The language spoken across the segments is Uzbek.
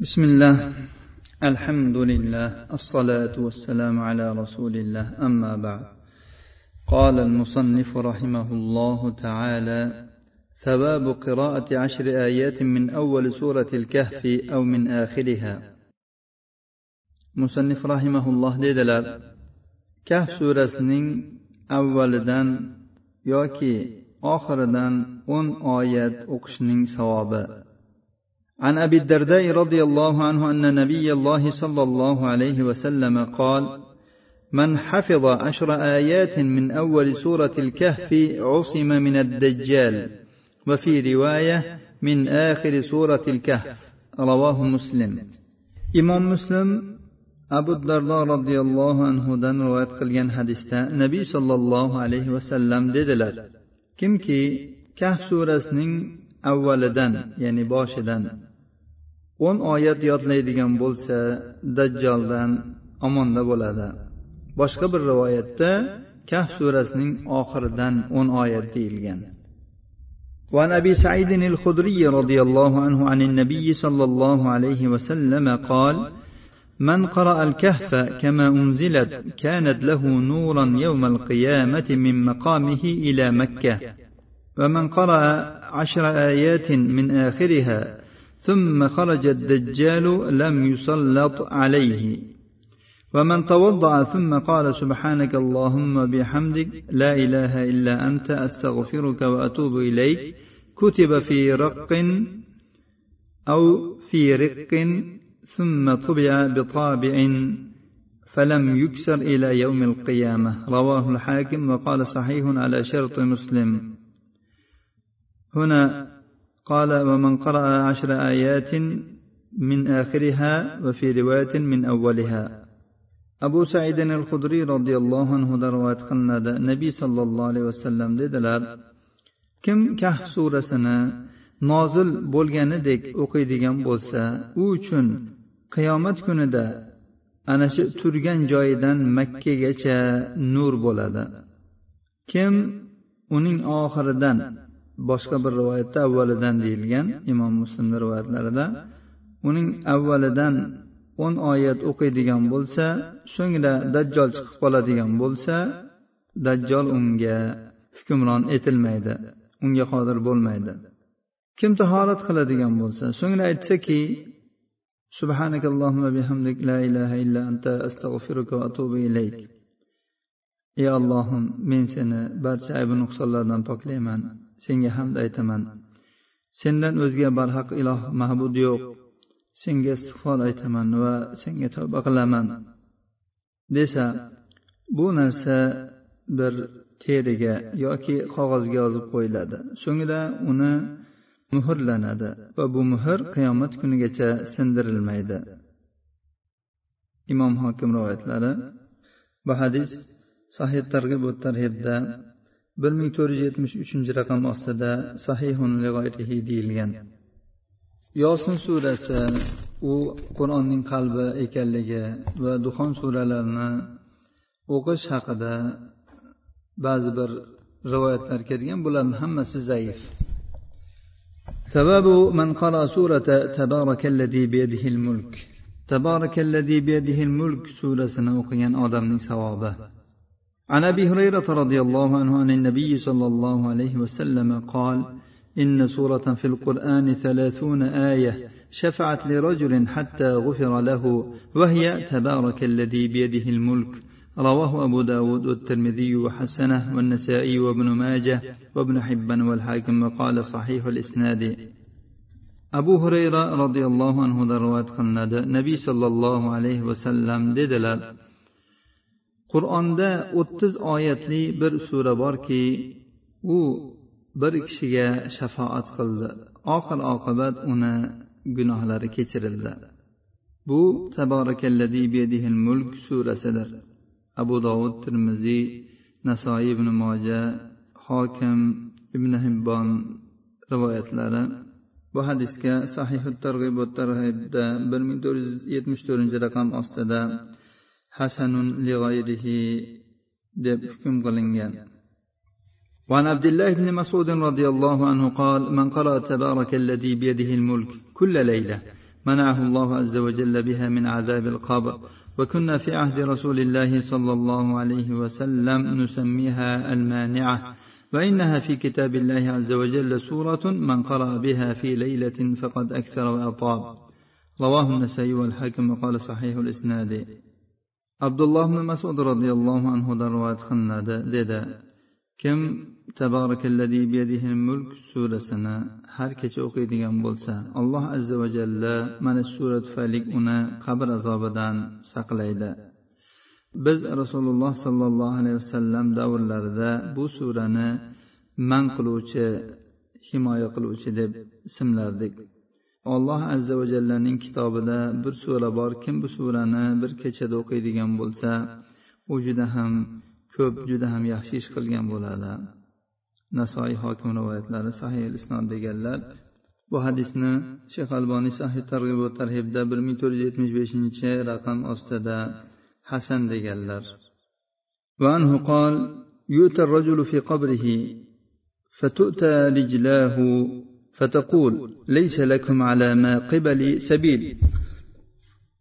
بسم الله الحمد لله الصلاة والسلام على رسول الله أما بعد قال المصنف رحمه الله تعالى ثواب قراءة عشر آيات من أول سورة الكهف أو من آخرها مصنف رحمه الله dedilar كهف سورة أولدان yoki oxiridan o'n oyat o'qishning savobi عن أبي الدرداء رضي الله عنه أن نبي الله صلى الله عليه وسلم قال من حفظ عشر آيات من أول سورة الكهف عصم من الدجال وفي رواية من آخر سورة الكهف. رواه مسلم. إمام مسلم abu dardo roziyallohu anhudan rivoyat qilgan hadisda nabiy sollallohu alayhi vasallam dedilar kimki kahf surasining avvalidan ya'ni boshidan o'n oyat yodlaydigan bo'lsa dajjoldan omonda bo'ladi boshqa bir rivoyatda kahf surasining oxiridan o'n oyat deyilgan وعن ابي سعيد الخدري رضي الله عنه عن النبي صلى الله عليه وسلم قال من قرأ الكهف كما أنزلت كانت له نورا يوم القيامة من مقامه إلى مكة ومن قرأ عشر آيات من آخرها ثم خرج الدجال لم يسلط عليه. ومن توضأ ثم قال سبحانك اللهم بحمدك لا إله إلا أنت أستغفرك وأتوب إليك. كتب في رق أو في رق ثم طبع بطابع فلم يكسر إلى يوم القيامة. رواه الحاكم وقال صحيح على شرط مسلم. هنا قال ومن قرأ عشر آيات من آخرها وفي رواية من أولها أبو سعيد الخدري رضي الله عنه رواية قلنا النبي صلى الله عليه وسلم dedilar kim kahf surasini nozil bo'lganidek o'qiydigan bo'lsa u uchun qiyomat kunida ana shu turgan joyidan makkagacha nur bo'ladi kim uning oxiridan boshqa bir rivoyatda avvalidan deyilgan imom muslimni rivoyatlarida uning avvalidan o'n oyat o'qiydigan bo'lsa so'ngra dajjol chiqib qoladigan bo'lsa dajjol unga hukmron etilmaydi unga qodir bo'lmaydi kim tahorat qiladigan bo'lsa so'ngra aytsaki سبحانك اللهم بحمدك لا إله إلا أنت أستغفرك وأتوب إليك ey allohim men seni barcha aybi nuqsonlardan poklayman Senga hamd aytaman. Sendan o'zga barhaq iloh mahbud yo'q. Senga istig'for aytaman va senga tavba qilaman. Desa bu narsa bir teriga yoki qog'ozga yozib qo'yiladi. So'ngra uni muhrlanadi va bu muhr qiyomat kunigacha sindirilmaydi. Imom hokim rivoyatlari bu hadis sahih targ'ib va tarhibda bir ming to'rt yuz yetmish uchinchi raqam ostida sahihun deyilgan. Yosin surasi u qur'onning qalbi ekanligi va duxon suralarini o'qish haqida ba'zi bir rivoyatlar kelgan bularni hammasi zaif. Sababu man qara surata tabarakallazi biyadihil mulk. Tabarakallazi biyadihil mulk surasini o'qigan odamning savobi. عن أبي هريرة رضي الله عنه عن النبي صلى الله عليه وسلم قال إن سورة في القرآن ثلاثون آية شفعت لرجل حتى غفر له وهي تبارك الذي بيده الملك. رواه أبو داود والترمذي وحسنه والنسائي وابن ماجه وابن حبان والحاكم وقال صحيح الإسناد. أبو هريرة رضي الله عنه رواية قلناد نبي صلى الله عليه وسلم dedilar qur'onda o'ttiz oyatli bir sura borki u bir kishiga shafoat qildi. Oxir oqibat uni gunohlari kechirildi. Bu taborakalladhi biyadihil mulk surasidir. Abu dovud termiziy nasoiy ibn moja hokim ibn hibbon rivoyatlari. Bu hadisga sahihu targ'ib targ'ibda bir ming to'rt yuz yetmish to'rtinchi raqam ostida hasanun lig'ayrihi deb hukm qilingan وعن عبد الله بن مسعود رضي الله عنه قال من قرأ تبارك الذي بيده الملك كل ليلة منعه الله عز وجل بها من عذاب القبر وكنا في عهد رسول الله صلى الله عليه وسلم نسميها المانعة وإنها في كتاب الله عز وجل سورة من قرأ بها في ليلة فقد أكثر وأطاب. رواه النسائي والحاكم وقال صحيح الإسناد. abdulloh ibn masud roziyallohu anhudan rivoyat qilinadi dedi. Kim mulk surasini har kecha o'qiydigan bo'lsa alloh azza va jalla mana shu sura tufayli uni qabr azobidan saqlaydi. Biz rasululloh sollallohu alayhi vasallam davrlarida bu surani man qiluvchi himoya qiluvchi deb ismlardik. alloh azza va jallaning kitobida bir sura bor kim bu surani bir kechada o'qiydigan bo'lsa u juda ham ko'p juda ham yaxshi ish qilgan bo'ladi nasoiy hokim rivoyatlari sahih isnod deganlar bu hadisni shayx alboniy sahih targ'ib va tarhibda bir ming to'rt yuz yetmish beshinchi raqam ostida hasan deganlar وعنه قال يؤتى الرجل في قبره فتؤتى رجلاه فتقول ليس لكم على ما قبل سبيل.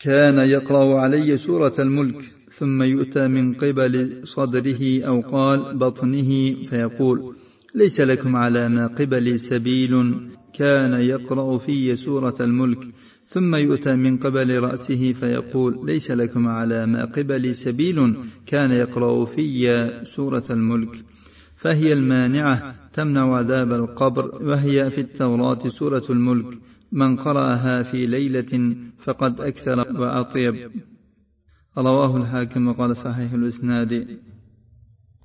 كان يقرأ علي سورة الملك ثم يؤتى من قبل صدره أو قال بطنه فيقول ليس لكم على ما قبل سبيل. كان يقرأ في سورة الملك ثم يؤتى من قبل رأسه فيقول ليس لكم على ما قبل سبيل. كان يقرأ في سورة الملك فهي المانعة تمنع عذاب القبر وهي في التوراة سورة الملك من قرأها في ليلة فقد أكثر وأطيب رواه الحاكم وقال صحيح الإسناد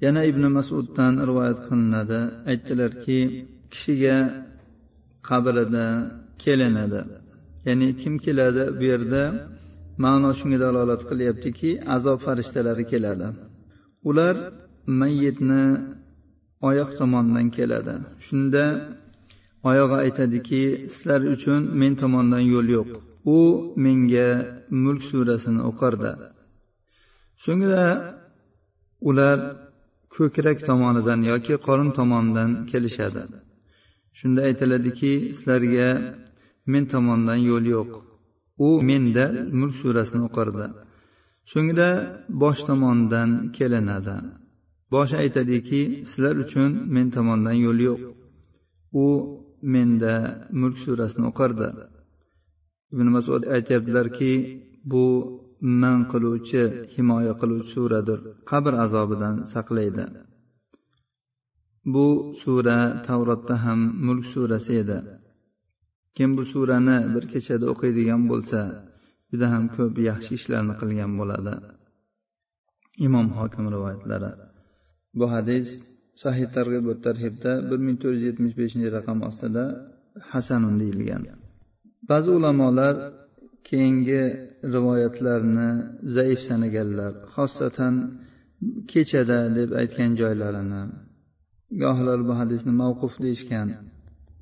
yana ibn masuddan rivoyat qilinadi aytdilarki kishiga qabrida kelinadi ya'ni kim keladi bu yerda ma'no shunga dalolat qilyaptiki azob farishtalari keladi ular mayyitni oyoq tomonidan keladi. Shunda oyog'i aytadiki sizlar uchun men tomondan yo'l yo'q. U menga mulk surasini o'qirdi. So'ngra ular ko'krak tomonidan yoki qorin tomonidan kelishadi. Shunda aytiladiki sizlarga men tomondan yo'l yo'q. U menda mulk surasini o'qirdi. So'ngra bosh tomonidan kelinadi. Boshi aytadiki sizlar uchun men tomondan yo'l yo'q. U menda mulk surasini o'qirdi. Ibn masud aytyaptilarki bu man qiluvchi himoya qiluvchi suradir. Qabr azobidan saqlaydi. Bu sura tavrotda ham mulk surasi edi. Kim bu surani bir kechada o'qiydigan bo'lsa juda ham ko'p yaxshi ishlarni qilgan bo'ladi. Imom hokim rivoyatlari. Bu hadis sahih targ'ib tarhibda bir ming to'rt yuz yetmish beshinchi raqam ostida hasanun deyilgan. Ba'zi ulamolar keyingi rivoyatlarni zaif sanaganlar xosatan kechada deb aytgan joylarini gohilar bu hadisni mavquf deyishgan.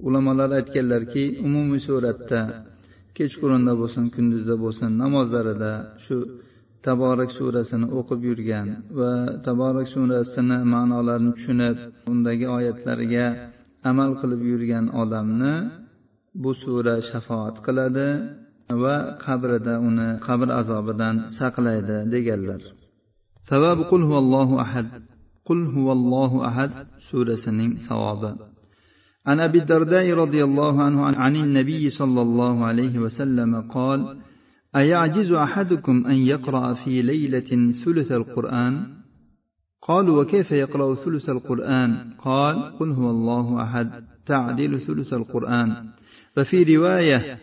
Ulamolar aytganlarki umumiy suratda kechqurunda bo'lsin kunduzda bo'lsin namozlarida shu taborak surasini o'qib yurgan va taborak surasini ma'nolarini tushunib undagi oyatlariga amal qilib yurgan odamni bu sura shafoat qiladi va qabrida uni qabr azobidan saqlaydi deganlar savobi qul huvallohu ahad qul huvallohu ahad surasining savobi عن ابي الدرداء رضي الله عنه عن النبي صلى الله عليه وسلم قال أيعجز أحدكم أن يقرأ في ليلة ثلث القرآن؟ قالوا وكيف يقرأ ثلث القرآن؟ قال قل هو الله أحد تعدل ثلث القرآن. وفي رواية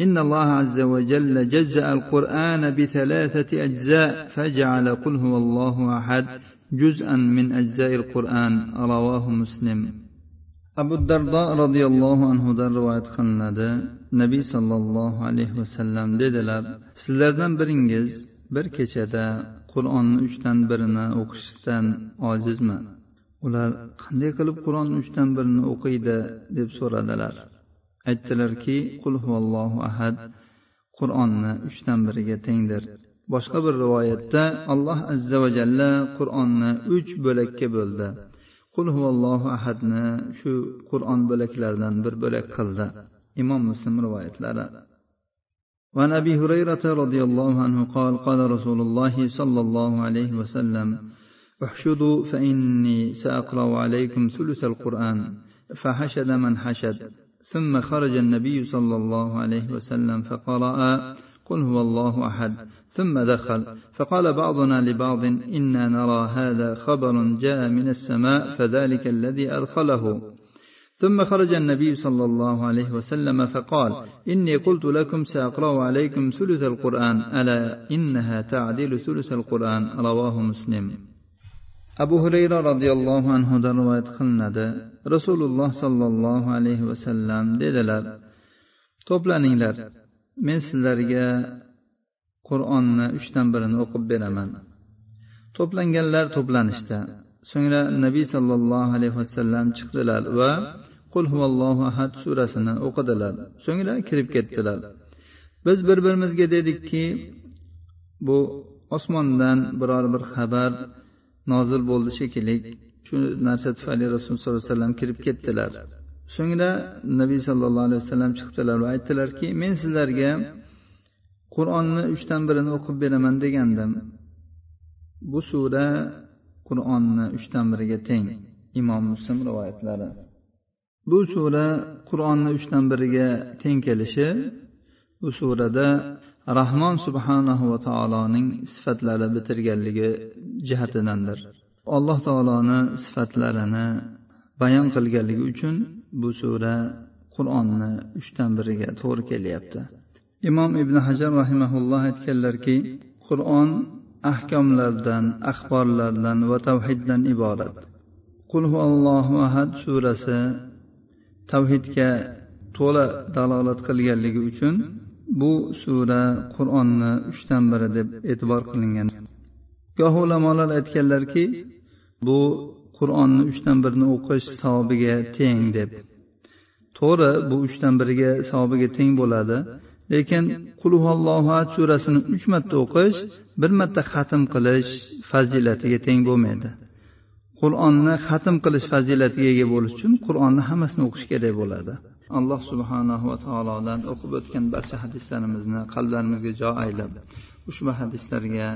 إن الله عز وجل جزأ القرآن بثلاثة أجزاء فجعل قل هو الله أحد جزءا من أجزاء القرآن رواه مسلم. abu dardo roziyallohu anhudan rivoyat qilinadi. Nabiy sollallohu alayhi vasallam dedilar sizlardan biringiz bir kechada qur'onni uchdan birini o'qishdan ojizmi? Ular qanday qilib qur'onni uchdan birini o'qiydi? deb so'radilar. Aytdilarki qul huvallohu ahad qur'onni uchdan biriga tengdir. Boshqa bir rivoyatda alloh azza va jalla qur'onni uch bo'lakka bo'ldi. Qul huvallohu ahadni shu qur'on bo'laklaridan bir bo'lak qildi imom muslim rivoyatlari وعن ابي هريره رضي الله عنه قال قال رسول الله صلى الله عليه وسلم احشدوا فاني ساقرا عليكم ثلث القران فحشد من حشد. ثم خرج النبي صلى الله عليه وسلم فقرأ قل هو الله أحد. ثم دخل فقال بعضنا لبعض إنا نرى هذا خبر جاء من السماء فذلك الذي أدخله ثم خرج النبي صلى الله عليه وسلم فقال إني قلت لكم سأقرأ عليكم ثلث القرآن ألا إنها تعدل ثلث القرآن رواه مسلم abu hurayra roziyallohu anhudan rivoyat qilinadi rasululloh sollallohu alayhi vasallam dedilar to'planinglar men sizlarga qur'onni uchdan birini o'qib beraman. To'planganlar to'planishdi so'ngra nabiy sollallohu alayhi vasallam chiqdilar va qul huvallohu ahad surasini o'qidilar. So'ngra kirib ketdilar. Biz bir birimizga dedikki bu osmondan biror bir xabar nozil bo'ldi shekilli. Shu narsa tufayli rasululloh sollallohu alayhi vasallam kirib ketdilar. So'ngra nabiy sollallohu alayhi vasallam chiqdilar va aytdilarki men sizlarga qur'onni uchdan birini o'qib beraman degandim. Bu sura qur'onni uchdan biriga teng. Imom muslim rivoyatlari. Bu sura qur'onni uchdan biriga teng kelishi bu surada rahmon subhanahu va taoloning sifatlari bitirganligi jihatidandir alloh taoloni sifatlarini bayon qilganligi uchun bu sura qur'onni uchdan biriga to'g'ri kelyapti. Imom ibn hajar rahimaulloh aytganlarki qur'on ahkomlardan axborlardan va tavhiddan iborat. Qul allohu ahad surasi tavhidga to'la dalolat qilganligi uchun bu sura qur'onni uchdan biri deb e'tibor qilingan. Goh ulamolar aytganlarki bu qur'onni uchdan birini o'qish savobiga teng deb. To'g'ri bu uchdan biriga savobiga teng bo'ladi. Lekin qulhuallohu surasini uch marta o'qish bir marta xatm qilish fazilatiga teng bo'lmaydi. Qur'onni xatm qilish fazilatiga ega bo'lish uchun qur'onni hammasini o'qish kerak bo'ladi. Alloh subhanahu va taolodan o'qib o'tgan barcha hadislarimizni qalblarimizga jo aylab ushbu hadislarga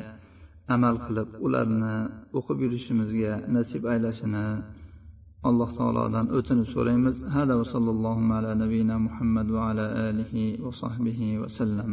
amal qilib ularni o'qib yurishimizga nasib aylashini alloh taolodan o'tinib so'raymiz hada va sallallohu ala nabiyina muhammad va ala alihi va sahbihi vasallam